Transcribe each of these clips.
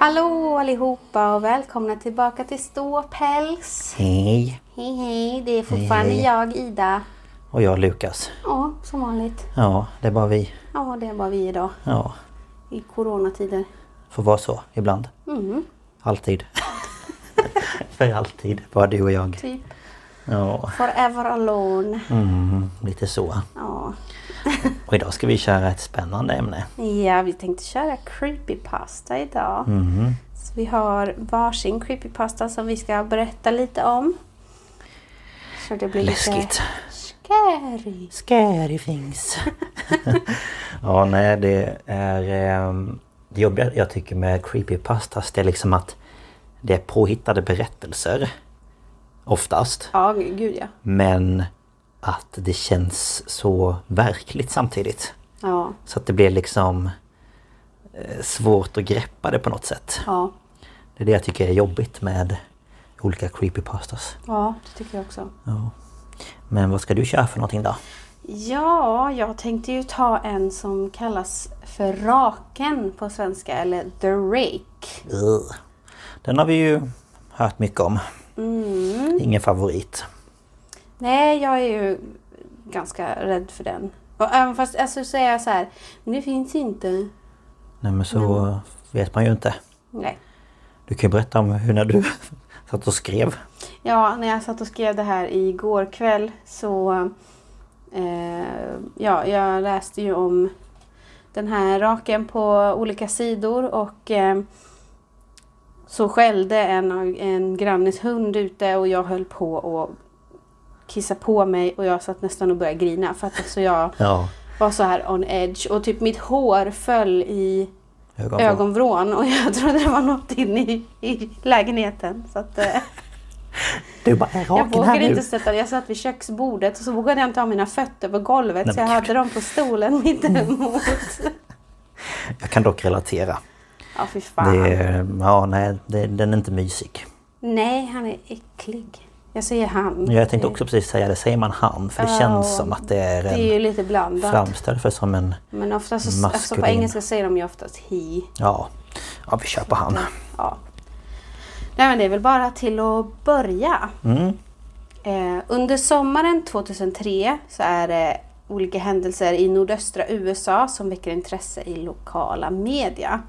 Hallå allihopa och välkomna tillbaka till Ståpäls. Hej! Hej hej, det är fortfarande Hej. jag Ida. Och jag Lukas. Ja, som vanligt. Ja, det är bara vi. Ja, det är bara vi idag. Ja, I coronatider. får vara så ibland. Mm, Alltid. För alltid, bara du och jag. typ. Ja, Forever alone. mm, lite så. Ja. Och idag ska vi köra ett spännande ämne. ja, vi tänkte köra creepypasta idag. Mhm. Så vi har varsin creepypasta som vi ska berätta lite om. Så det blir lite Läskigt. scary. Scary things. ja, nej det är... ehm, Det jobbiga jag tycker med creepypastas det är liksom att det är påhittade berättelser. Oftast. Ja, gud ja. Men att det känns så verkligt samtidigt. Ja, Så att det blir liksom eh, svårt att greppa det på något sätt. ja, Det är det jag tycker är jobbigt med olika creepypastas. ja, det tycker jag också. Men vad ska du köra för någonting då? Ja, jag tänkte ju ta en som kallas för Raken på svenska, eller The Rake. Den har vi ju hört mycket om. Mm. Ingen favorit. Nej, jag är ju ganska rädd för den. Och även fast alltså, så är jag så här, men det finns inte. Nej men så vet man ju inte. Nej. Du kan ju berätta om hur när du satt och skrev. Ja, när jag satt och skrev det här igår kväll så... Eh, ja, jag läste ju om den här raken på olika sidor och eh, så skällde en, en grannes hund ute och jag höll på att kissa på mig och jag satt nästan och började grina för att alltså jag Ja, var så här on edge och typ mitt hår föll i ögonvrån. ögonvrån och jag trodde det var något inne i, i lägenheten. Så att, eh, Du bara, är jag vågade inte sätta Jag satt vid köksbordet och så vågade jag inte ha mina fötter på golvet Nej, så jag hade dem på stolen mittemot. Jag kan dock relatera. Ja fy fan. Det, ja, nej, det, den är inte mysig. Nej han är äcklig. Jag säger han. Jag tänkte också precis säga det, säger man han? För det Ja, känns som att det är Det är ju en lite blandat. framställd för som en... Men oftast så, alltså på maskulin. engelska säger de ju oftast he. Ja, ja vi kör på han. Ja. Nej men det är väl bara till att börja. Mm. Eh, under sommaren 2003 så är det olika händelser i nordöstra USA som väcker intresse i lokala media.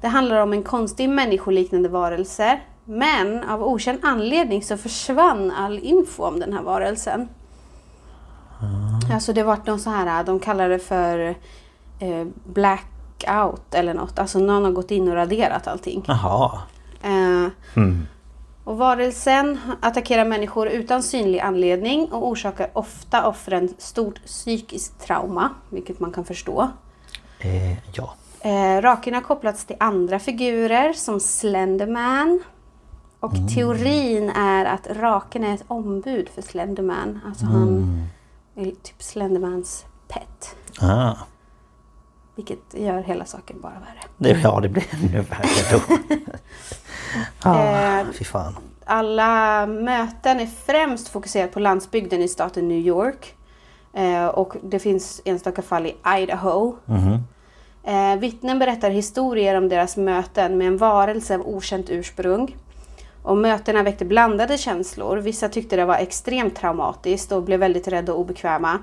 Det handlar om en konstig människoliknande varelse. Men av okänd anledning så försvann all info om den här varelsen. Alltså det vart någon så här, de kallar det för eh, blackout eller något. Alltså någon har gått in och raderat allting. Jaha. Eh, Mm. Och varelsen attackerar människor utan synlig anledning och orsakar ofta offren stort psykiskt trauma, vilket man kan förstå. Eh, ja. Eh, raken har kopplats till andra figurer som Slenderman. Och teorin är att raken är ett ombud för Slenderman. Alltså han är typ Slendermans pet. Ah. Vilket gör hela saken bara värre. Ja, det blir ännu värre då. ah, Eh, fy fan. Alla möten är främst fokuserat på landsbygden i staten New York. Eh, och det finns enstaka fall i Idaho. Eh, vittnen berättar historier om deras möten med en varelse av okänt ursprung. Och mötena väckte blandade känslor. Vissa tyckte det var extremt traumatiskt och blev väldigt rädda och obekväma.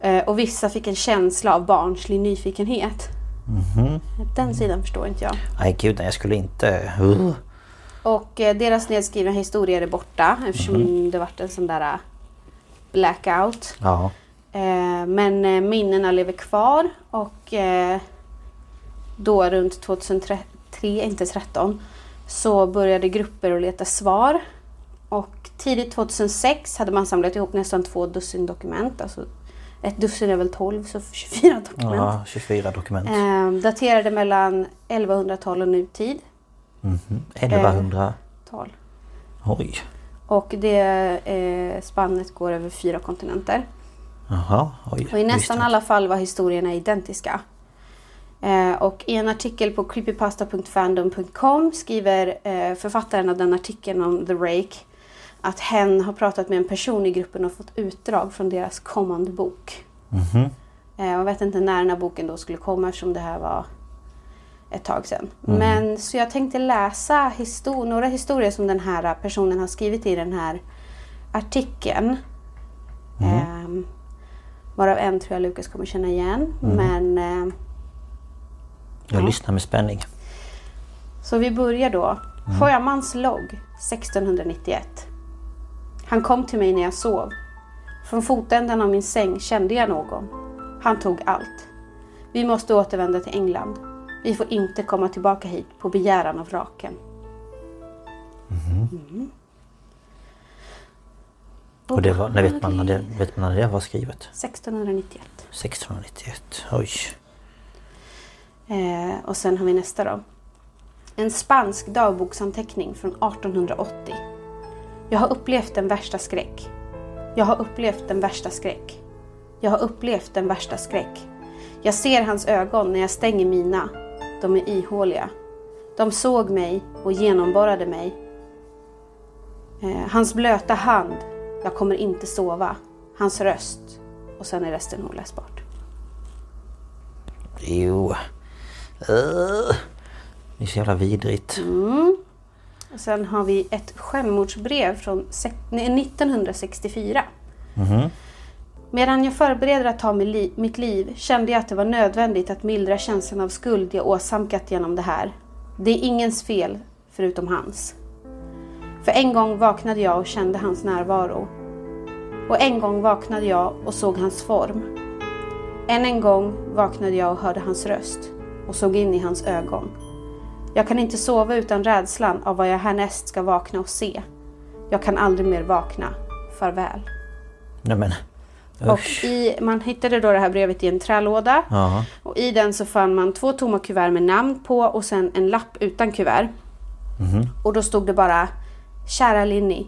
Eh, och vissa fick en känsla av barnslig nyfikenhet. Den sidan förstår inte jag. Nej gud, jag skulle inte... Uh. Och eh, deras nedskrivna historier är borta eftersom det varit en sån där eh, blackout. Ja. Men minnena lever kvar och då runt 2003, inte 13, så började grupper att leta svar. Och tidigt 2006 hade man samlat ihop nästan två dussin dokument. Alltså ett dussin är väl 12, så 24 dokument. ja, 24 dokument. Eh, daterade mellan 1100-tal och nutid. Mhm. 1100... Tal. Oj. Och det eh, spannet går över fyra kontinenter. Jaha, oj. Och i nästan alla fall var historierna identiska. Eh, och i en artikel på creepypasta.fandom.com skriver eh, författaren av den artikeln om The Rake att hen har pratat med en person i gruppen och fått utdrag från deras kommande bok. Mhm. Eh, jag vet inte när den här boken då skulle komma eftersom det här var ett tag sedan. Mm. Men så jag tänkte läsa histor- några historier som den här personen har skrivit i den här artikeln. Mm. Ehm, varav en tror jag Lukas kommer känna igen. Mm. Men eh, Jag lyssnar med spänning. Så vi börjar då. Sjömans logg 1691. Han kom till mig när jag sov. Från fotändan av min säng kände jag någon. Han tog allt. Vi måste återvända till England. Vi får inte komma tillbaka hit på begäran av raken. Mm. Och det var, när vet man när det, vet man när det var skrivet? 1691. 1691. Oj. Eh, och sen har vi nästa då. En spansk dagboksanteckning från 1880. Jag har upplevt den värsta skräck. Jag har upplevt den värsta skräck. Jag har upplevt den värsta skräck. Jag ser hans ögon när jag stänger mina. De är ihåliga. De såg mig och genomborrade mig. Eh, hans blöta hand. Jag kommer inte sova. Hans röst. Och sen är resten oläsbart. Jo. Uh. Det är så jävla vidrigt. Och sen har vi ett självmordsbrev från sek- nej, 1964. Medan jag förbereder att ta li- mitt liv kände jag att det var nödvändigt att mildra känslan av skuld jag åsamkat genom det här. Det är ingens fel, förutom hans. För en gång vaknade jag och kände hans närvaro. Och en gång vaknade jag och såg hans form. Än en gång vaknade jag och hörde hans röst och såg in i hans ögon. Jag kan inte sova utan rädslan av vad jag härnäst ska vakna och se. Jag kan aldrig mer vakna. Farväl. Nej men. Och i, man hittade då det här brevet i en trälåda. Och i den så fann man två tomma kuvert med namn på och sen en lapp utan kuvert. Och då stod det bara Kära Linny,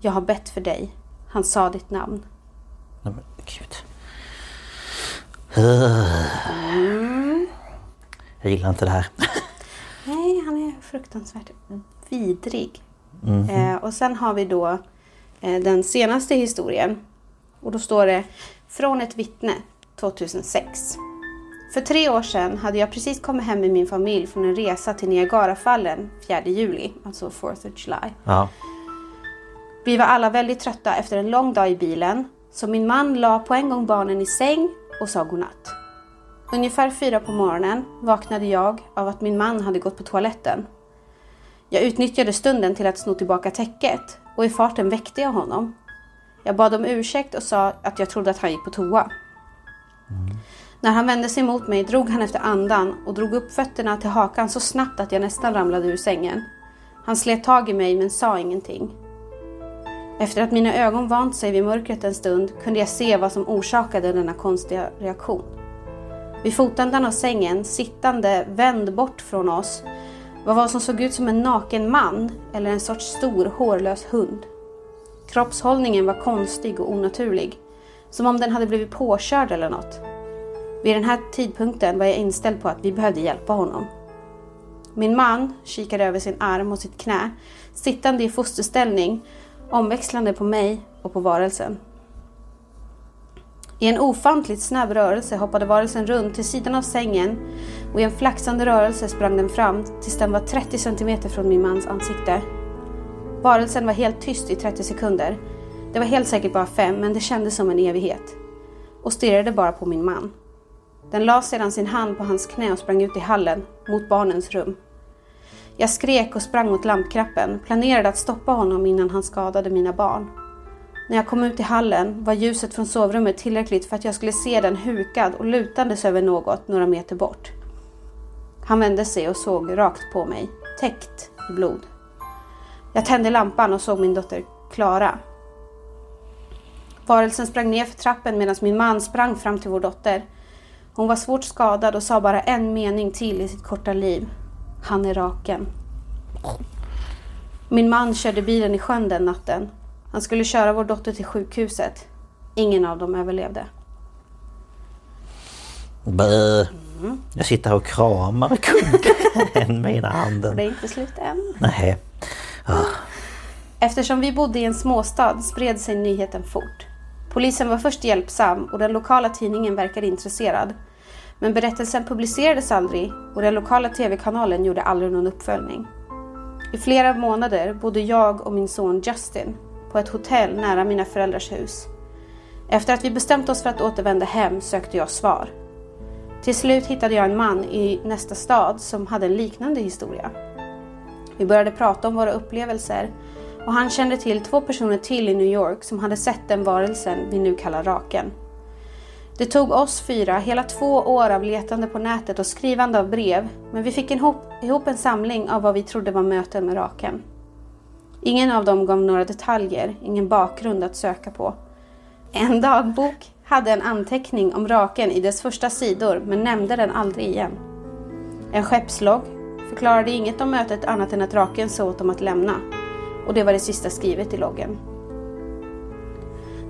jag har bett för dig. Han sa ditt namn. Nej men gud. Uh. Jag gillar inte det här. Nej, han är fruktansvärt vidrig. Eh, och sen har vi då eh, den senaste historien. Och då står det Från ett vittne 2006. För tre år sedan hade jag precis kommit hem med min familj från en resa till Niagarafallen 4 juli, alltså 4th of July. Ja. Vi var alla väldigt trötta efter en lång dag i bilen, så min man la på en gång barnen i säng och sa godnatt. Ungefär fyra på morgonen vaknade jag av att min man hade gått på toaletten. Jag utnyttjade stunden till att sno tillbaka täcket och i farten väckte jag honom. Jag bad om ursäkt och sa att jag trodde att han gick på toa. När han vände sig mot mig drog han efter andan och drog upp fötterna till hakan så snabbt att jag nästan ramlade ur sängen. Han slet tag i mig men sa ingenting. Efter att mina ögon vant sig vid mörkret en stund kunde jag se vad som orsakade denna konstiga reaktion. Vid fotändan av sängen, sittande vänd bort från oss, var vad som såg ut som en naken man eller en sorts stor hårlös hund. Kroppshållningen var konstig och onaturlig, som om den hade blivit påkörd eller något. Vid den här tidpunkten var jag inställd på att vi behövde hjälpa honom. Min man kikade över sin arm och sitt knä, sittande i fosterställning, omväxlande på mig och på varelsen. I en ofantligt snabb rörelse hoppade varelsen runt till sidan av sängen och i en flaxande rörelse sprang den fram tills den var 30 centimeter från min mans ansikte. Varelsen var helt tyst i 30 sekunder. Det var helt säkert bara fem, men det kändes som en evighet. Och stirrade bara på min man. Den la sedan sin hand på hans knä och sprang ut i hallen, mot barnens rum. Jag skrek och sprang mot lampknappen, planerade att stoppa honom innan han skadade mina barn. När jag kom ut i hallen var ljuset från sovrummet tillräckligt för att jag skulle se den hukad och lutandes över något några meter bort. Han vände sig och såg rakt på mig, täckt i blod. Jag tände lampan och såg min dotter Klara. Varelsen sprang ner för trappen medan min man sprang fram till vår dotter. Hon var svårt skadad och sa bara en mening till i sitt korta liv. Han är raken. Min man körde bilen i sjön den natten. Han skulle köra vår dotter till sjukhuset. Ingen av dem överlevde. Bö. Jag sitter här och kramar kungen med ena handen. Det är inte slut än. Nej. Eftersom vi bodde i en småstad spred sig nyheten fort. Polisen var först hjälpsam och den lokala tidningen verkade intresserad. Men berättelsen publicerades aldrig och den lokala tv-kanalen gjorde aldrig någon uppföljning. I flera månader bodde jag och min son Justin på ett hotell nära mina föräldrars hus. Efter att vi bestämt oss för att återvända hem sökte jag svar. Till slut hittade jag en man i nästa stad som hade en liknande historia. Vi började prata om våra upplevelser och han kände till två personer till i New York som hade sett den varelsen vi nu kallar raken. Det tog oss fyra hela två år av letande på nätet och skrivande av brev, men vi fick ihop, ihop en samling av vad vi trodde var möten med raken. Ingen av dem gav några detaljer, ingen bakgrund att söka på. En dagbok hade en anteckning om raken i dess första sidor, men nämnde den aldrig igen. En skeppslogg förklarade inget om mötet annat än att raken sa åt dem att lämna. Och det var det sista skrivet i loggen.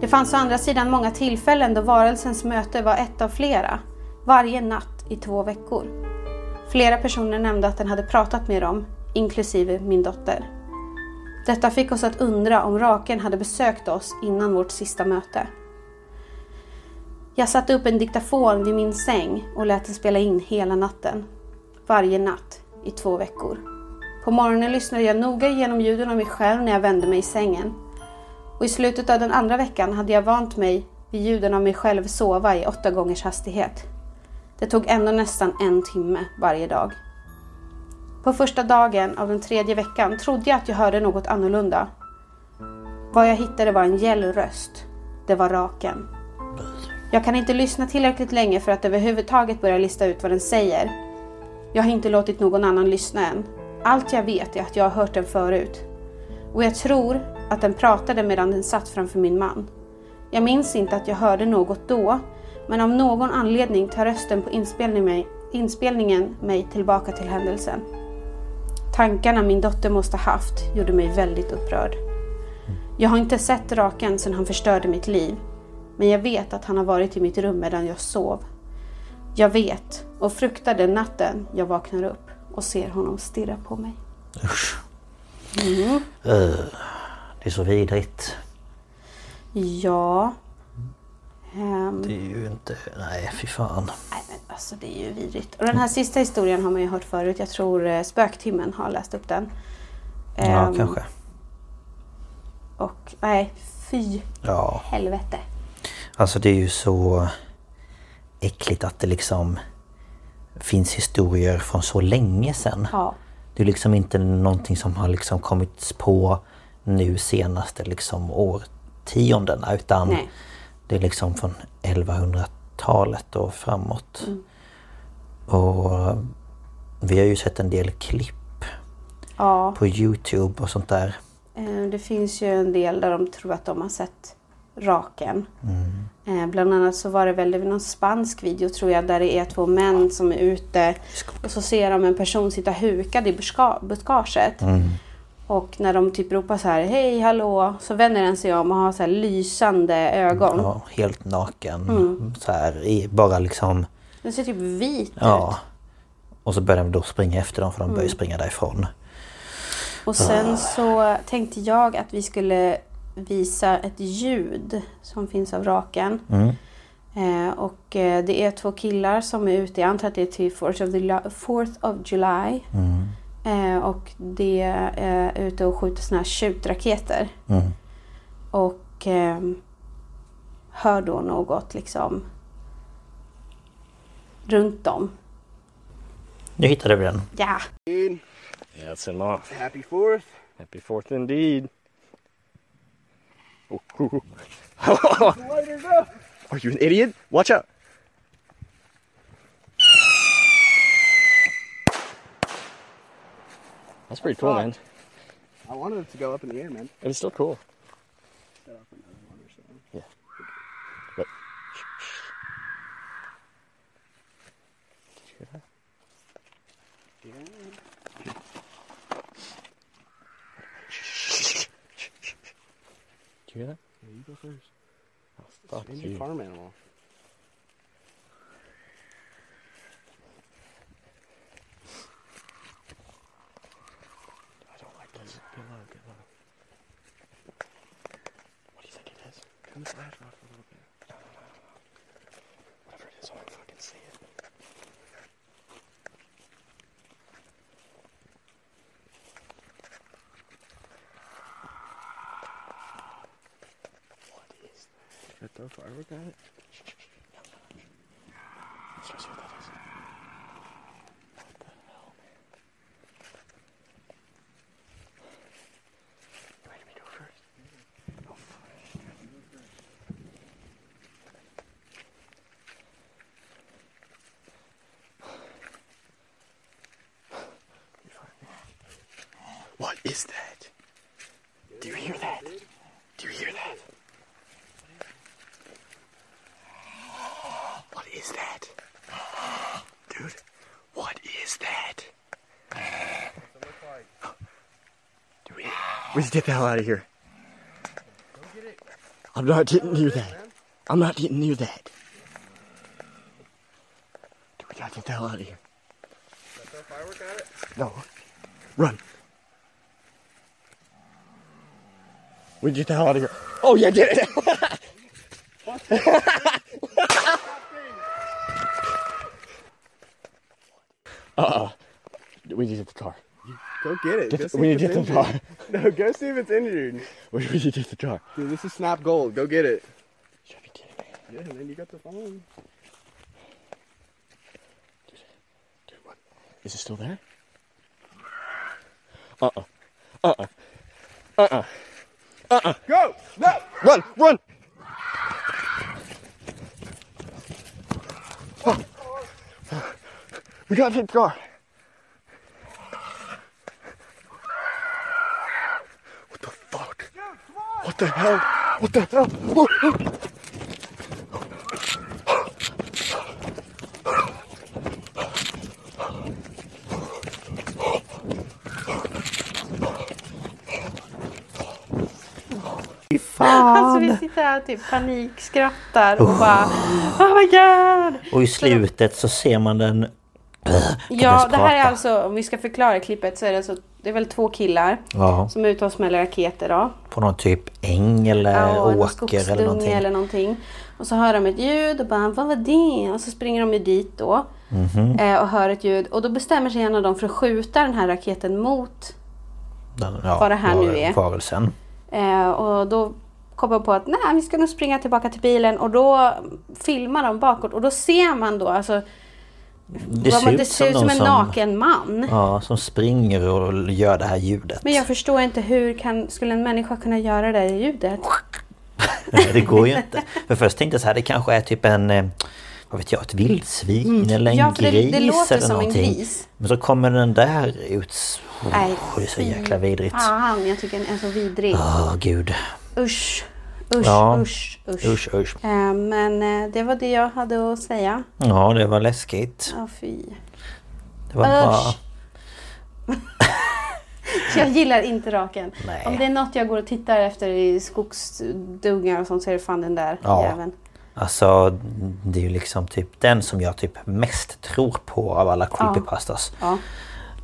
Det fanns å andra sidan många tillfällen då varelsens möte var ett av flera. Varje natt i två veckor. Flera personer nämnde att den hade pratat med dem, inklusive min dotter. Detta fick oss att undra om raken hade besökt oss innan vårt sista möte. Jag satte upp en diktafon vid min säng och lät den spela in hela natten. Varje natt i två veckor. På morgonen lyssnade jag noga igenom ljuden av mig själv när jag vände mig i sängen. Och i slutet av den andra veckan hade jag vant mig vid ljuden av mig själv sova i åtta gångers hastighet. Det tog ändå nästan en timme varje dag. På första dagen av den tredje veckan trodde jag att jag hörde något annorlunda. Vad jag hittade var en gäll röst. Det var raken. Jag kan inte lyssna tillräckligt länge för att överhuvudtaget börja lista ut vad den säger. Jag har inte låtit någon annan lyssna än. Allt jag vet är att jag har hört den förut. Och jag tror att den pratade medan den satt framför min man. Jag minns inte att jag hörde något då, men av någon anledning tar rösten på inspelningen mig, inspelningen mig tillbaka till händelsen. Tankarna min dotter måste haft gjorde mig väldigt upprörd. Jag har inte sett raken sedan han förstörde mitt liv, men jag vet att han har varit i mitt rum medan jag sov. Jag vet och fruktar den natten jag vaknar upp och ser honom stirra på mig. Usch. Uh, det är så vidrigt. Ja. Ehm, Det är ju inte... Nej, fy fan. nej, men alltså det är ju vidrigt. Och den här sista historien har man ju hört förut. Jag tror eh, Spöktimmen har läst upp den. Ja, Ehm, kanske. Och nej, fy Ja. helvete. Alltså det är ju så äckligt att det liksom finns historier från så länge sedan. Ja. Det är liksom inte någonting som har liksom kommits på nu senaste liksom årtiondena utan Nej. Det är liksom från 1100-talet och framåt. Mm. Och vi har ju sett en del klipp Ja, på Youtube och sånt där. eh, det finns ju en del där de tror att de har sett raken. Eh, bland annat så var det väl det någon spansk video tror jag där det är två män som är ute och så ser de en person sitta hukad i buska buskaget. Och när de typ ropar så här hej hallå så vänder den sig om och har så här lysande ögon. Ja, helt naken. Så här, bara liksom... Den ser typ vit Ja. ut. Och så börjar de då springa efter dem för de börjar springa därifrån. Och sen så tänkte jag att vi skulle visa ett ljud som finns av raken. Eh, och eh, det är två killar som är ute, jag antar att det är till 4th of, July- 4th of July. Eh, och det är ute och skjuter såna här tjutraketer. Och eh, hör då något liksom runt dem. Nu hittade vi den. Ja! Yeah, them off. Happy fourth. Happy fourth indeed. Oh, oh, oh. Are you an idiot? Watch out. That's pretty cool, man. I wanted it to go up in the air, man. It was still cool. Yeah. But, Did you hear that? Did you hear that? Yeah, you go first. Oh, fuck Name your you. farm animal. I don't like this. Get low, get low. What do you think it is? Turn the flash off a little bit. Whatever it is, I don't fucking see it. What is that? I firework at it? Let's go see what that is. What the hell, man? You ready me to go first? Oh, fuck. You find me. What is that? Do you hear that? Do you hear that? What is that? Dude, what is that? Do we, just get the hell out of here. I'm not getting near that. I'm not getting near that. Dude, we gotta get the hell out of here. Throw firework at it? No. Run. We get the hell out of here. Oh yeah, get it. uh-uh. We need to get the car. Go get it. We need to get the injured. No, go see if it's injured. We we need to get the car. Dude, this is Snap Gold. Go get it. You gotta be kidding me. Yeah, man, you got the phone. Dude, what? Is it still there? Uh-uh. Uh-uh. Uh-uh. Uh-uh. Go! No! Run! Run! We gotta take the car. What the hell? What the hell? Oh, oh. Fan! Alltså vi sitter här och typ panikskrattar och bara Oh my god! Och i slutet så ser man den... Ja, det här är alltså, om vi ska förklara klippet så är det alltså, det är väl två killar Ja, som är ute och smäller raketer då. på någon typ äng eller Ja, åker eller någonting. eller någonting. Och så hör de ett ljud och bara vad var det? Och så springer de ju dit då. Mhm. Eh, och hör ett ljud. Och då bestämmer sig en av dem för att skjuta den här raketen mot. Den, ja, vad det här nu är. Varelsen. Eh, och då kom jag på att nej, vi ska nog springa tillbaka till bilen. Och då filmar de bakåt. Och då ser man då alltså. Det ser det ser ut som en naken man. Ja, som springer och gör det här ljudet. Men jag förstår inte hur kan, skulle en människa kunna göra det ljudet? Nej, det går ju inte. För först tänkte jag så här, det kanske är typ en... eh, vad vet jag, ett vildsvin eller en Mm. Ja, det, gris det låter eller som en gris. Men så kommer den där ut. Oh, Nej, det är så jäkla vidrigt. Fan, jag tycker den är så vidrig. Åh gud. Usch, usch, Ja. usch, usch. Usch usch. Eh, Men eh, det var det jag hade att säga. Ja det var läskigt. Ja, fy. Det var bra. Usch. Jag gillar inte raken. Nej. Om det är något jag går och tittar efter i skogsdungar och sånt så är det fan den där Ja. jäveln. Alltså det är ju liksom typ den som jag typ mest tror på av alla creepypastas. Ja.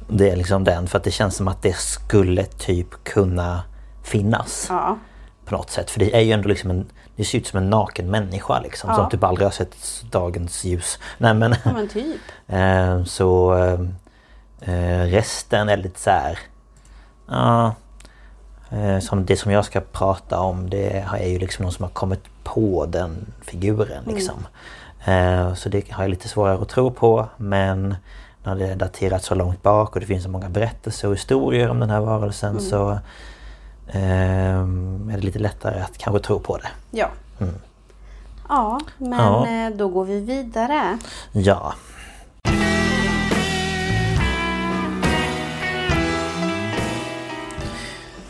Det är liksom den för att det känns som att det skulle typ kunna finnas. Ja. På något sätt. För det är ju ändå liksom en... Det ser ut som en naken människa liksom. Ja. Som typ aldrig har sett dagens ljus. Nej men... ja, men typ. Eh, så eh, eh, resten är lite så här. Ja. eh, som det som jag ska prata om det är ju liksom någon som har kommit på den figuren liksom. Eh, så det har jag lite svårare att tro på men när det är daterat så långt bak och det finns så många berättelser och historier om den här varelsen så eh, är det lite lättare att kanske tro på det. Ja. Ja, men Ja. eh, då går vi vidare. Ja.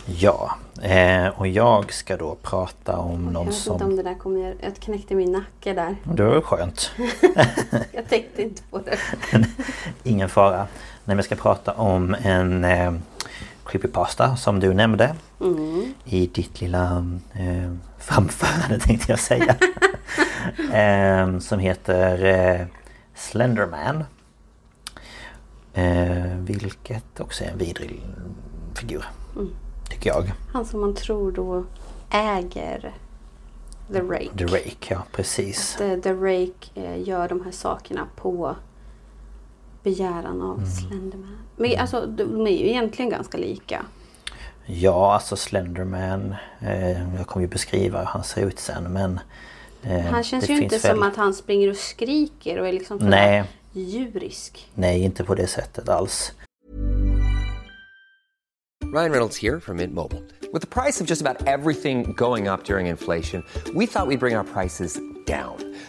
Ja, eh, och jag ska då prata om Jag någon vet inte om som... det där kommer. Jag knäckte min nacke där. Det var ju skönt. Jag tänkte inte på det. Ingen fara. Nej, men jag ska prata om en eh, creepypasta som du nämnde. I ditt lilla eh, framförande tänkte jag säga. eh, som heter eh, Slenderman. Eh, vilket också är en vidrig figur. Tycker jag. Han som man tror då äger The Rake. The Rake, ja precis. The, The Rake eh, gör de här sakerna på begäran av Slenderman. Men alltså de är ju egentligen ganska lika. Ja, alltså Slenderman. Eh, jag kommer ju beskriva hur han ser ut sen men... Eh, Han känns ju inte väl- som att han springer och skriker och är liksom Nej. djurisk. Nej, inte på det sättet alls. Ryan Reynolds here from Mint Mobile. With the price of just about everything going up during inflation, we thought we'd bring our prices down.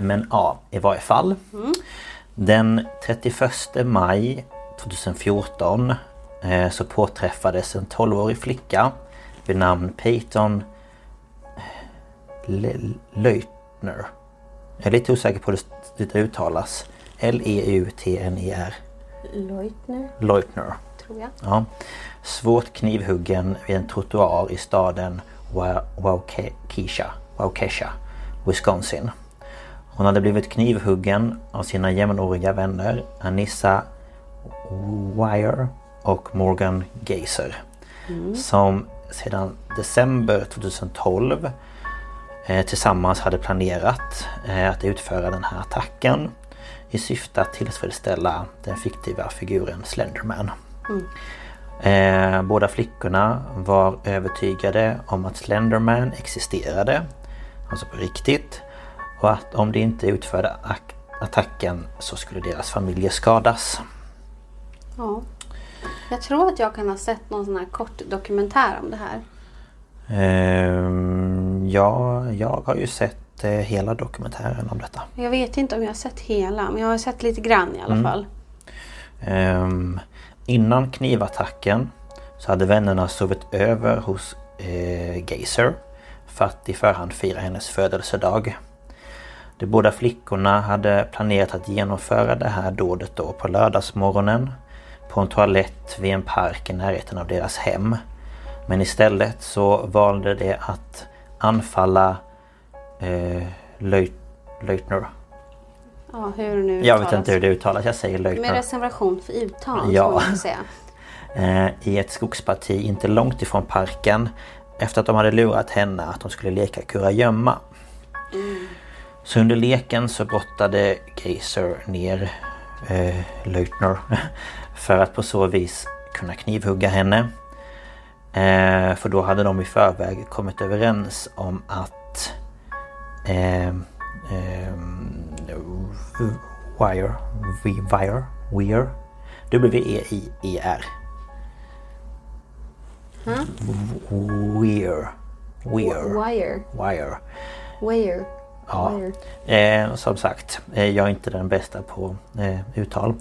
men ja, i varje fall. Den 31 maj 2014 eh, så påträffades en 12-årig flicka vid namn Peyton Le- Leutner. Jag är lite osäker på hur det- uttalas. L-E-U-T-N-E-R. Leutner, Leutner. tror jag. Ja. Svårt knivhuggen vid en trottoar i staden Wa- Waukesha, Waukesha, Wisconsin. Hon hade blivit knivhuggen av sina jämnåriga vänner Anissa Wire och Morgan Geiser. Som sedan december 2012 eh, tillsammans hade planerat eh, att utföra den här attacken i syfte att tillfredsställa den fiktiva figuren Slenderman. Eh, båda flickorna var övertygade om att Slenderman existerade, alltså på riktigt. Och att om de inte utförde attacken så skulle deras familjer skadas. Ja. Jag tror att jag kan ha sett någon sån här kort dokumentär om det här. Ehm, ja, jag har ju sett eh, hela dokumentären om detta. Jag vet inte om jag har sett hela, men jag har sett lite grann i alla fall. Ehm, innan knivattacken så hade vännerna sovit över hos eh, Geiser för att i förhand fira hennes födelsedag. De båda flickorna hade planerat att genomföra det här dådet då på lördagsmorgonen på en toalett vid en park i närheten av deras hem. Men istället så valde de att anfalla eh, Leutner. Ja, hur nu Jag vet uttalas. inte hur det uttalas, jag säger Med Leutner. reservation för uttal, Ja. man säga. eh, i ett skogsparti inte långt ifrån parken efter att de hade lurat henne att de skulle leka kurragömma. Så under leken så brottade Geiser ner eh, Leutner för att på så vis kunna knivhugga henne. Eh, för då hade de i förväg kommit överens om att eh, eh, Wire, Wire, Weir, W-E-I-E-R. Weir. Weir. Wire. Wire. Wire. Ja. Eh, som sagt, eh, jag är inte den bästa på eh, uttal.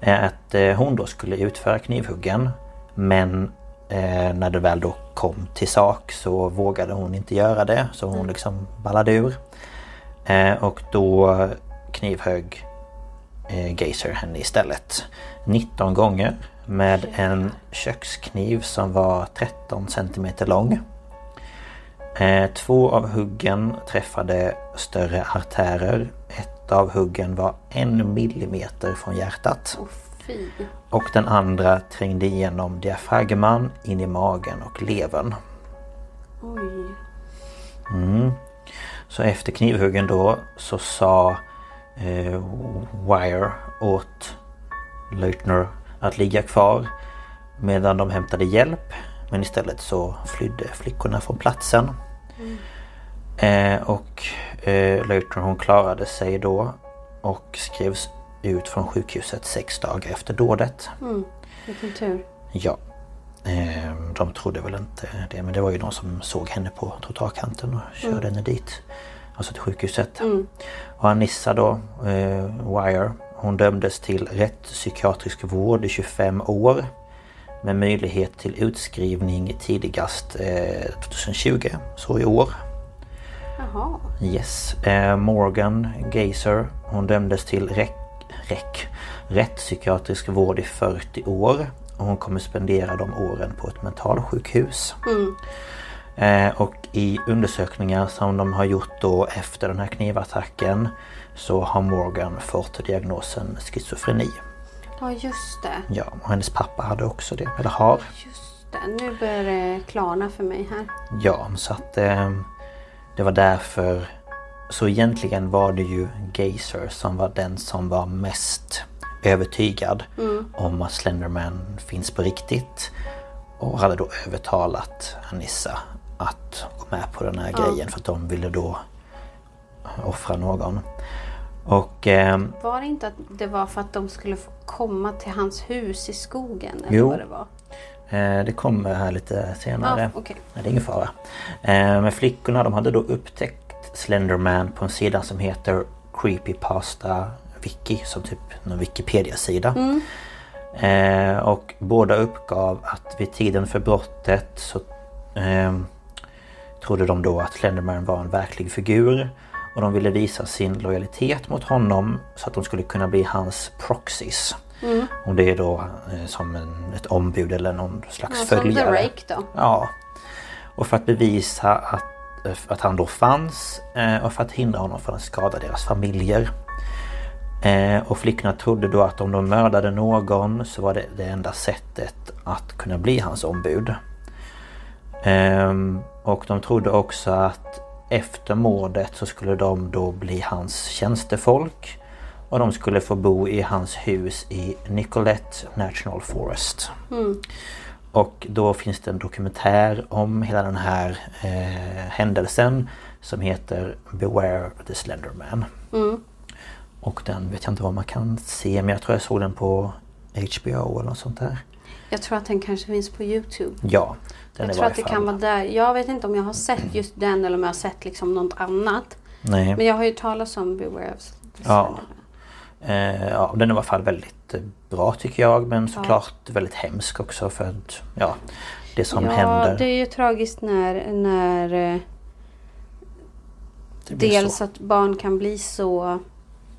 Eh, att eh, hon då skulle utföra knivhuggen. Men eh, när det väl då kom till sak så vågade hon inte göra det. Så hon liksom ballade ur. Och då knivhögg Geiser henne istället. 19 gånger med en kökskniv som var 13 centimeter lång. Eh, två av huggen träffade större artärer. Ett av huggen var en millimeter från hjärtat. Och den andra trängde igenom diafragman in i magen och levern. Oj. Mm. Så efter knivhuggen då så sa eh, Wire åt Leutner att ligga kvar medan de hämtade hjälp. Men istället så flydde flickorna från platsen. Eh, och eh, Leutner hon klarade sig då och skrevs ut från sjukhuset sex dagar efter dådet. Mm. Vilken tur. Ja. Eh, de trodde väl inte det men det var ju de som såg henne på trottoarkanten och körde henne dit. Alltså till sjukhuset. Och Anissa då, eh, Wire, hon dömdes till rättspsykiatrisk vård i 25 år. Med möjlighet till utskrivning tidigast eh, 2020, så i år. Jaha. Yes. Eh, Morgan Geiser, hon dömdes till räck, räck, rättspsykiatrisk vård i 40 år. Och hon kommer spendera de åren på ett mentalsjukhus. Eh, och i undersökningar som de har gjort då efter den här knivattacken så har Morgan fått diagnosen schizofreni. Ja just det. Ja, och hennes pappa hade också det, eller har. Just det. Nu börjar det klarna för mig här. Ja, så att eh, det var därför... Så egentligen var det ju Geiser som var den som var mest övertygad om att Slenderman finns på riktigt. Och hade då övertalat Anissa att gå med på den här grejen för att de ville då offra någon. Och eh, Var det inte att det var för att de skulle få komma till hans hus i skogen? Eller Jo. vad det var? Eh, Det kommer här lite senare. Okej. Nej, det är ingen fara. Eh, Men flickorna de hade då upptäckt Slenderman på en sida som heter Creepypasta Wiki. Som typ en Wikipedia-sida. Eh, och båda uppgav att vid tiden för brottet så eh, trodde de då att Slenderman var en verklig figur. Och de ville visa sin lojalitet mot honom så att de skulle kunna bli hans proxies. Och det är då eh, som en, ett ombud eller någon slags Ja, som The följare. Rake då. Ja. Och för att bevisa att, att han då fanns eh, och för att hindra honom från att skada deras familjer. Eh, Och flickorna trodde då att om de mördade någon så var det det enda sättet att kunna bli hans ombud. Ehm, Och de trodde också att efter mordet så skulle de då bli hans tjänstefolk. Och de skulle få bo i hans hus i Nicolette National Forest. Och då finns det en dokumentär om hela den här eh, händelsen som heter Beware the Slenderman. Och den vet jag inte vad man kan se men jag tror jag såg den på HBO eller något sånt där. Jag tror att den kanske finns på Youtube. Ja, den jag tror att det kan vara där. Jag vet inte om jag har sett just den eller om jag har sett liksom något annat. Nej. Men jag har ju talat om Beware of Ja. Eh, ja, den är i alla fall väldigt eh, bra tycker jag men såklart väldigt hemsk också för att ja, det som ja, händer. det är ju tragiskt när, när eh, dels så att barn kan bli så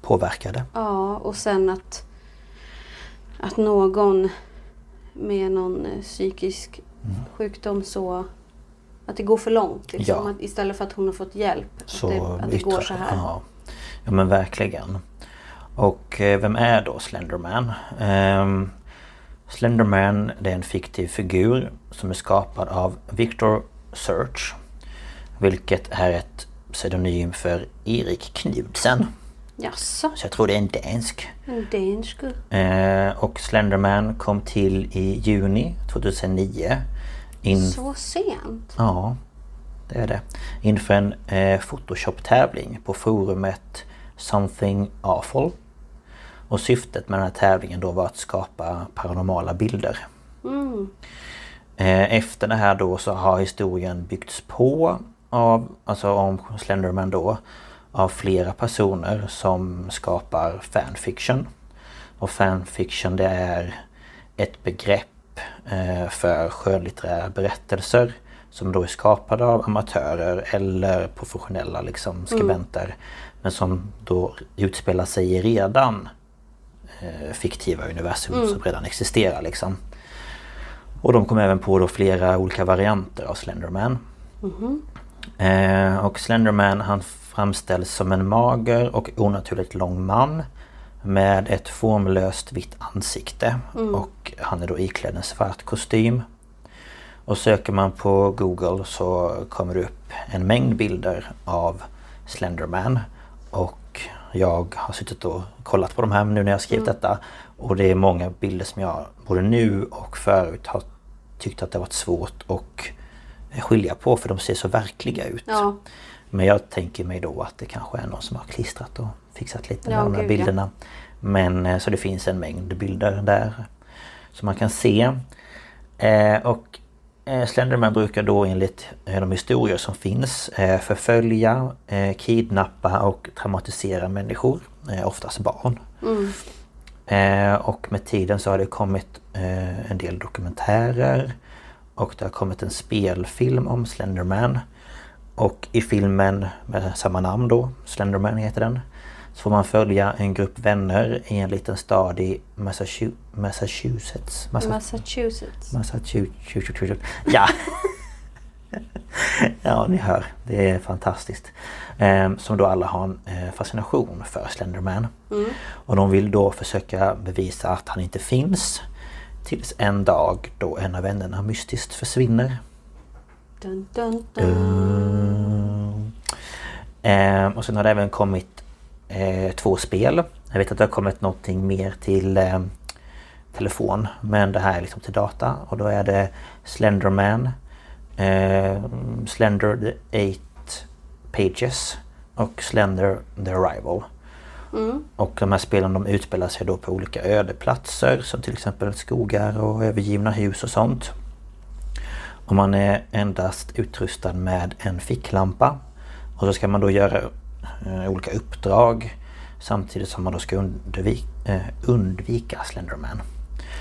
påverkade. Ja, och sen att, att någon med någon psykisk. Sjukdom så att det går för långt. Liksom. Ja. Att istället för att hon har fått hjälp. Så att det, att det går så här. Ja. ja men verkligen. Och eh, vem är då Slenderman? Ehm, Slenderman det är en fiktiv figur som är skapad av Victor Search. Vilket är ett pseudonym för Erik Knudsen. Jaså, Så jag tror det är en dansk. en dansk. Eh, och Slenderman kom till i juni 2009. In... Så sent? Ja, det är det. Inför en eh, Photoshop-tävling på forumet Something Awful. Och syftet med den här tävlingen då var att skapa paranormala bilder. Mm. Eh, efter det här då så har historien byggts på av, alltså om Slenderman då, av flera personer som skapar fanfiction. Och fanfiction det är ett begrepp eh, för skönlitterära berättelser som då är skapade av amatörer eller professionella liksom skribenter. Men som då utspelar sig i redan eh, fiktiva universum som redan existerar liksom. Och de kom även på då flera olika varianter av Slenderman. Eh, och Slenderman han framställs som en mager och onaturligt lång man. Med ett formlöst vitt ansikte. Och han är då iklädd en svart kostym. Och söker man på Google så kommer det upp en mängd bilder av Slenderman. Och jag har suttit och kollat på de här nu när jag skrivit detta. Och det är många bilder som jag både nu och förut har tyckt att det varit svårt att skilja på för de ser så verkliga ut. Ja. Men jag tänker mig då att det kanske är någon som har klistrat och fixat lite med Ja, de här gud, ja. bilderna. Men eh, så det finns en mängd bilder där som man kan se. Eh, och eh, Slenderman brukar då enligt eh, de historier som finns förfölja, kidnappa och traumatisera människor. Oftast barn. Eh, och med tiden så har det kommit en del dokumentärer. Och det har kommit en spelfilm om Slenderman. Och i filmen med samma namn då, Slenderman heter den. Så får man följa en grupp vänner i en liten stad i Massachu- Massachusetts. Massa- Massachusetts. Massachusetts. Ja! ja, ni hör. Det är fantastiskt. Ehm, som då alla har en eh, fascination för Slenderman. Och de vill då försöka bevisa att han inte finns. Tills en dag då en av vännerna mystiskt försvinner. Dun, dun, dun. Ehm, och sen har det även kommit eh, två spel. Jag vet att det har kommit någonting mer till eh, telefon. Men det här är liksom till data. Och då är det Slenderman. Eh, Slender the Eight Pages. Och Slender the Arrival. Och de här spelen de utspelar sig då på olika ödeplatser. Som till exempel skogar och övergivna hus och sånt. Och man är endast utrustad med en ficklampa. Och så ska man då göra eh, olika uppdrag. Samtidigt som man då ska undvika, eh, undvika Slenderman.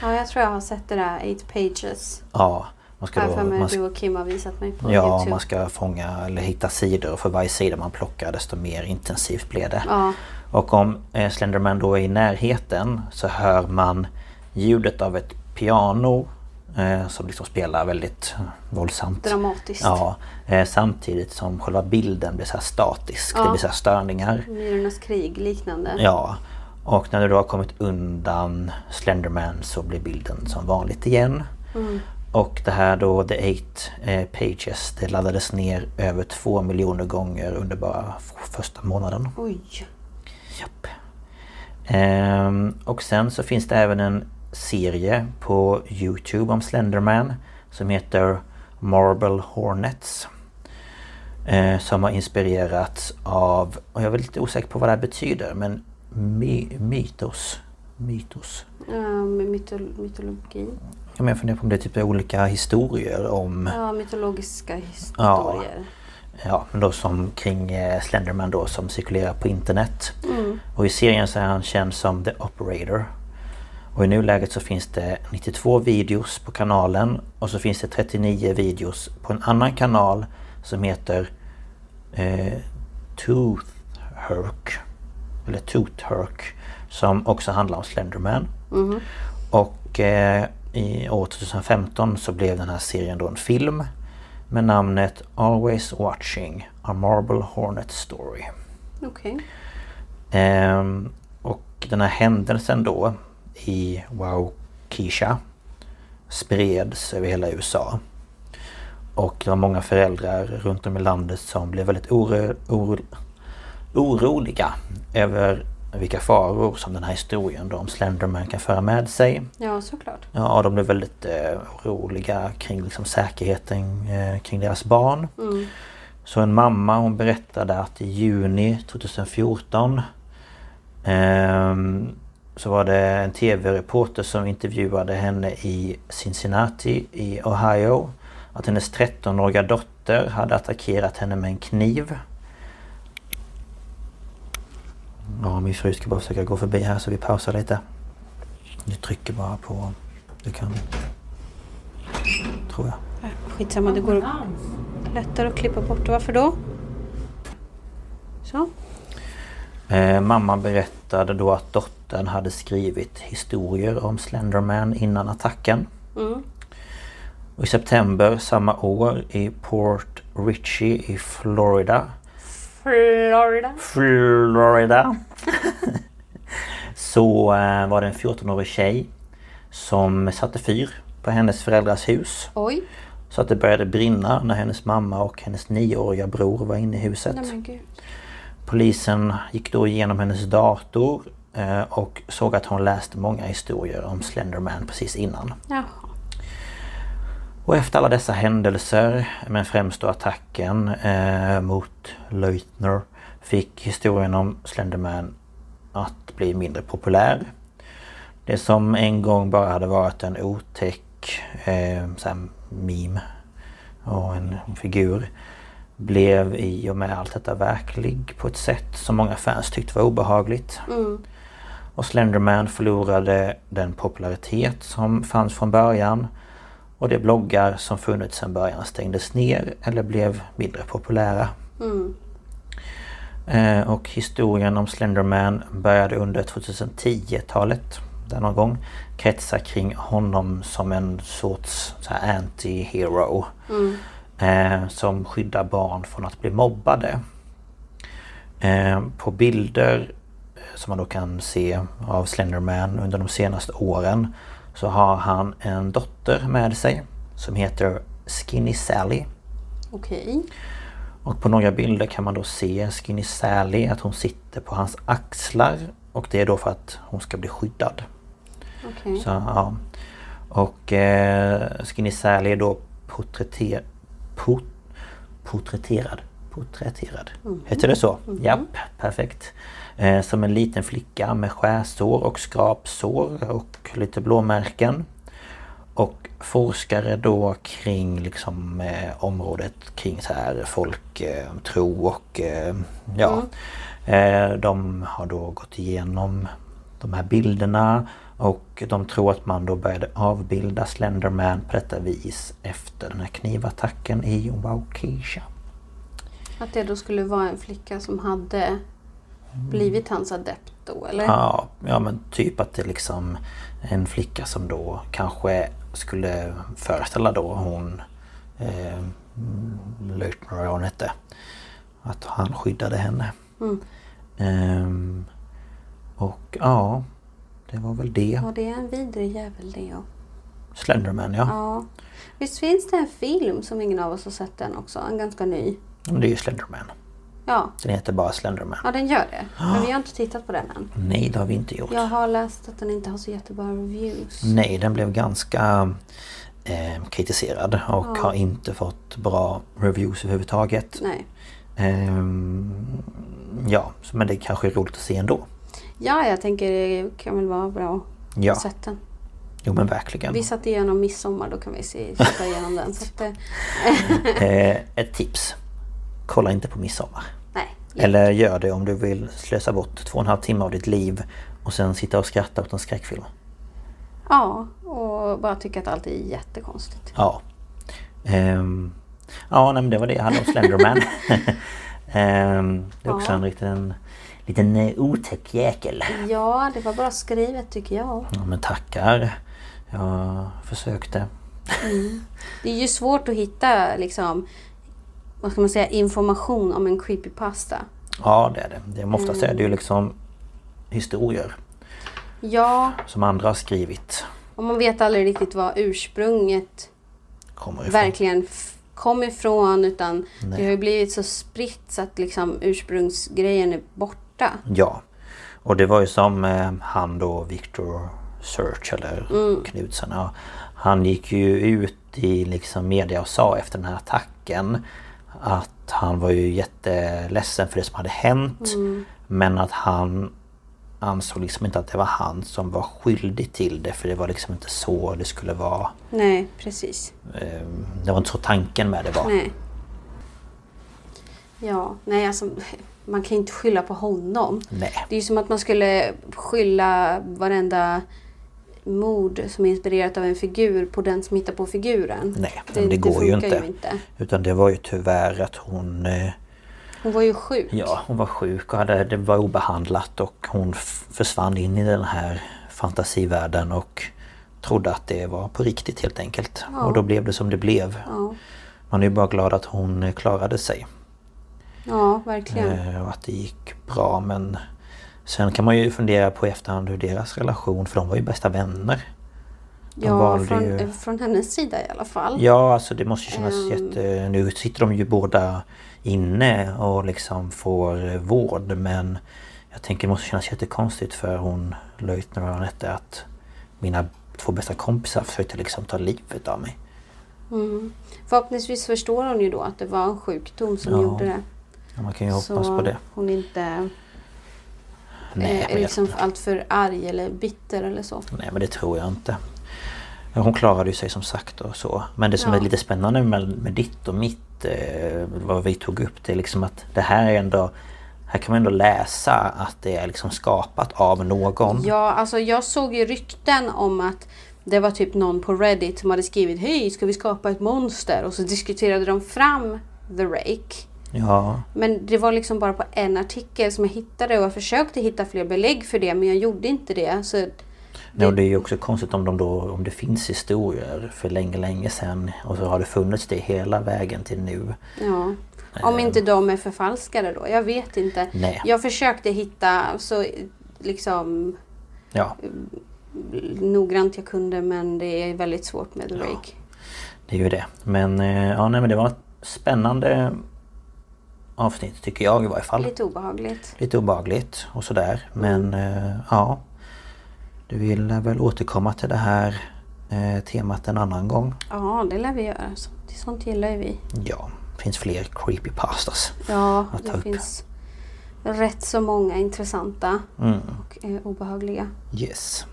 Ja, jag tror jag har sett det där 8 pages. Ja, man ska då... Man du och Kim har visat mig på ja, Youtube. man ska fånga eller hitta sidor och för varje sida man plockar desto mer intensivt blir det. Ja. Och om eh, Slenderman då är i närheten så hör man ljudet av ett piano eh, som liksom spelar väldigt våldsamt. Dramatiskt. Ja, eh, samtidigt som själva bilden blir så här statisk. Det Ja. blir så här störningar. Myrornas krig liknande. Ja. Och när du då har kommit undan Slenderman så blir bilden som vanligt igen. Och det här då, The Eight eh, Pages, det laddades ner över två miljoner gånger under bara första månaden. Oj. Japp. Ehm, och sen så finns det även en serie på Youtube om Slenderman som heter Marble Hornets. Eh, som har inspirerats av, och jag är lite osäker på vad det här betyder, men my, mytos. Mytos. Ja, med mytol- mytologi. Jag menar, jag funderar på om det är typ olika historier om Ja, mytologiska historier. Ja, men då som kring eh, Slenderman då som cirkulerar på internet. Och i serien så är han känd som The Operator. Och i nuläget så finns det 92 videos på kanalen och så finns det 39 videos på en annan kanal som heter eh, Toothherk. Eller Toothherk. Som också handlar om Slenderman. Och eh, i år 2015 så blev den här serien då en film med namnet Always Watching A Marble Hornet Story. Okej. Ehm, och den här händelsen då i Waukesha spreds över hela USA. Och det var många föräldrar runt om i landet som blev väldigt oro, oro, oroliga över vilka faror som den här historien om Slenderman kan föra med sig. Ja, såklart. Ja, de blev väldigt eh, oroliga kring liksom, säkerheten eh, kring deras barn. Mm. Så en mamma hon berättade att i juni 2014 ehm, så var det en TV-reporter som intervjuade henne i Cincinnati i Ohio. Att hennes 13-åriga dotter hade attackerat henne med en kniv. Ja, min fru ska bara försöka gå förbi här så vi pausar lite. Du trycker bara på... Du kan... Tror jag. Skitsamma, det går lättare att klippa bort. Varför då? Så. Eh, mamma berättade då att dottern hade skrivit historier om Slenderman innan attacken. Mm. Och I september samma år i Port Richey i Florida Florida. Florida Så eh, var det en 14-årig tjej som satte fyr på hennes föräldrars hus. Oj. Så att det började brinna när hennes mamma och hennes nioåriga bror var inne i huset. Nej. Polisen gick då igenom hennes dator och såg att hon läste många historier om Slenderman precis innan. Jaha. Och efter alla dessa händelser, men främst då attacken eh, mot Leutner, fick historien om Slenderman att bli mindre populär. Det som en gång bara hade varit en otäck eh, meme och en figur blev i och med allt detta verklig på ett sätt som många fans tyckte var obehagligt. Mm. Och Slenderman förlorade den popularitet som fanns från början. Och de bloggar som funnits sedan början stängdes ner eller blev mindre populära. Mm. Eh, och historien om Slenderman började under 2010-talet. Där någon gång. Kretsa kring honom som en sorts anti-hero. Mm. Eh, som skyddar barn från att bli mobbade. Eh, på bilder som man då kan se av Slenderman under de senaste åren så har han en dotter med sig som heter Skinny Sally. Okej. Och på några bilder kan man då se Skinny Sally att hon sitter på hans axlar och det är då för att hon ska bli skyddad. Okej. Så, ja. Och eh, Skinny Sally är då porträtter, pot, porträtterad. Porträtterad. Heter det så? Japp, perfekt. Eh, som en liten flicka med skärsår och skrapsår och lite blåmärken. Och forskare då kring liksom eh, området kring så här folktro och eh, ja. Eh, de har då gått igenom de här bilderna och de tror att man då började avbilda Slenderman på detta vis efter den här knivattacken i Waukesha. Att det då skulle vara en flicka som hade blivit hans adept då eller? Ja, ja men typ att det är liksom en flicka som då kanske skulle föreställa då hon eh, Leutner vad hon hette. Att han skyddade henne. Mm. Ehm, och ja, det var väl det. Ja, det är en vidrig jävel det ja. Slenderman ja. ja. Visst finns det en film som ingen av oss har sett än också? En ganska ny. Det är ju Slenderman. Ja, Den heter bara Slenderman. ja den gör det. Men vi har inte tittat på den än. Nej, det har vi inte gjort. Jag har läst att den inte har så jättebra reviews. Nej, den blev ganska eh, kritiserad och Ja. har inte fått bra reviews överhuvudtaget. Nej. Ehm, ja, men det kanske är roligt att se ändå. Ja, jag tänker det kan väl vara bra att Ja. sett den. Jo men verkligen. Vi satt igenom midsommar, då kan vi se, titta igenom den. Så att, eh, Eh, ett tips. Kolla inte på midsommar. Eller gör det om du vill slösa bort två och en halv timme av ditt liv och sen sitta och skratta åt en skräckfilm. Ja, och bara tycka att allt är jättekonstigt. Ja. Ehm, ja, nej, men det var det jag hade om Slenderman. Ehm, det är också Ja. en liten, liten eh, otäck jäkel. Ja, det var bra skrivet tycker jag. Ja, men tackar. Jag försökte. Det är ju svårt att hitta liksom, vad ska man säga, information om en creepypasta. Ja det är det. det är, oftast är det ju liksom historier Ja, som andra har skrivit. och man vet aldrig riktigt vad ursprunget Kommer ifrån. verkligen kom ifrån utan Nej. det har ju blivit så spritt så att liksom ursprungsgrejen är borta. Ja. Och det var ju som eh, han då Victor Search eller Mm. Knutsen. Han gick ju ut i liksom media och sa efter den här attacken att han var ju jätteledsen för det som hade hänt. Mm. Men att han ansåg liksom inte att det var han som var skyldig till det för det var liksom inte så det skulle vara. Nej, precis. Eh, Det var inte så tanken med det var. Nej. Ja, nej alltså man kan ju inte skylla på honom. Nej. Det är ju som att man skulle skylla varenda mord som är inspirerat av en figur på den som hittar på figuren. Nej, men det, går ju inte. ju inte. Utan det var ju tyvärr att hon eh, Hon var ju sjuk. Ja, hon var sjuk och hade, det var obehandlat och hon försvann in i den här fantasivärlden och trodde att det var på riktigt helt enkelt. Ja. Och då blev det som det blev. Ja, Man är ju bara glad att hon eh, klarade sig. ja verkligen. Eh, Och att det gick bra men Sen kan man ju fundera på i efterhand hur deras relation, för de var ju bästa vänner. de ja, från, ju- från hennes sida i alla fall. Ja, alltså det måste ju kännas Ehm. jätte... Nu sitter de ju båda inne och liksom får vård men jag tänker det måste kännas jättekonstigt för hon löjtnant Anette att mina två bästa kompisar försökte liksom ta livet av mig. Mm. Förhoppningsvis förstår hon ju då att det var en sjukdom som Ja, gjorde det. Ja, man kan ju hoppas Så på det. hon inte Nej, eh, liksom alltför arg eller bitter eller så. Nej men det tror jag inte. Hon klarade ju sig som sagt och så. Men det som Ja. är lite spännande med, med ditt och mitt, eh, vad vi tog upp, det är liksom att det här är ändå... Här kan man ändå läsa att det är liksom skapat av någon. Ja, alltså jag såg ju rykten om att det var typ någon på Reddit som hade skrivit Hej, ska vi skapa ett monster? Och så diskuterade de fram The Rake. Ja, Men det var liksom bara på en artikel som jag hittade och jag försökte hitta fler belägg för det men jag gjorde inte det. Så Nej, och det är ju också konstigt om, de då, om det finns historier för länge, länge sedan och så har det funnits det hela vägen till nu. ja. Om inte de är förfalskade då. Jag vet inte. Nej. Jag försökte hitta så liksom Ja, noggrant jag kunde men det är väldigt svårt med The Rake. det är ju det. Men, eh, ja, nej, men det var spännande avsnitt tycker jag i varje fall. Lite obehagligt. Lite obehagligt och sådär. Men eh, ja. Du vill väl återkomma till det här eh, temat en annan gång? Ja, det lär vi göra. Sånt gillar ju vi. Ja, det finns fler creepypastas. Ja, Att ta det upp. finns rätt så många intressanta Mm, och eh, obehagliga. yes.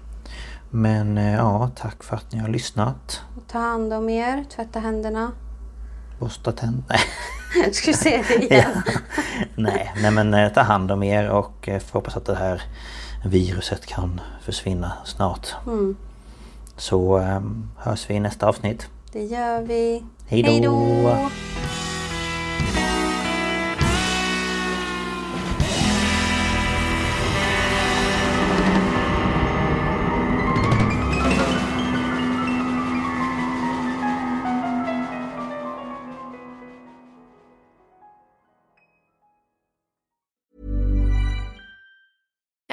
Men eh, ja, tack för att ni har lyssnat. Och ta hand om er, tvätta händerna. Borsta tänderna. Jag skulle säga det igen. nej, nej men eh, ta hand om er och eh, får hoppas att det här viruset kan försvinna snart. Mm, Så eh, hörs vi i nästa avsnitt. det gör vi. Hej då.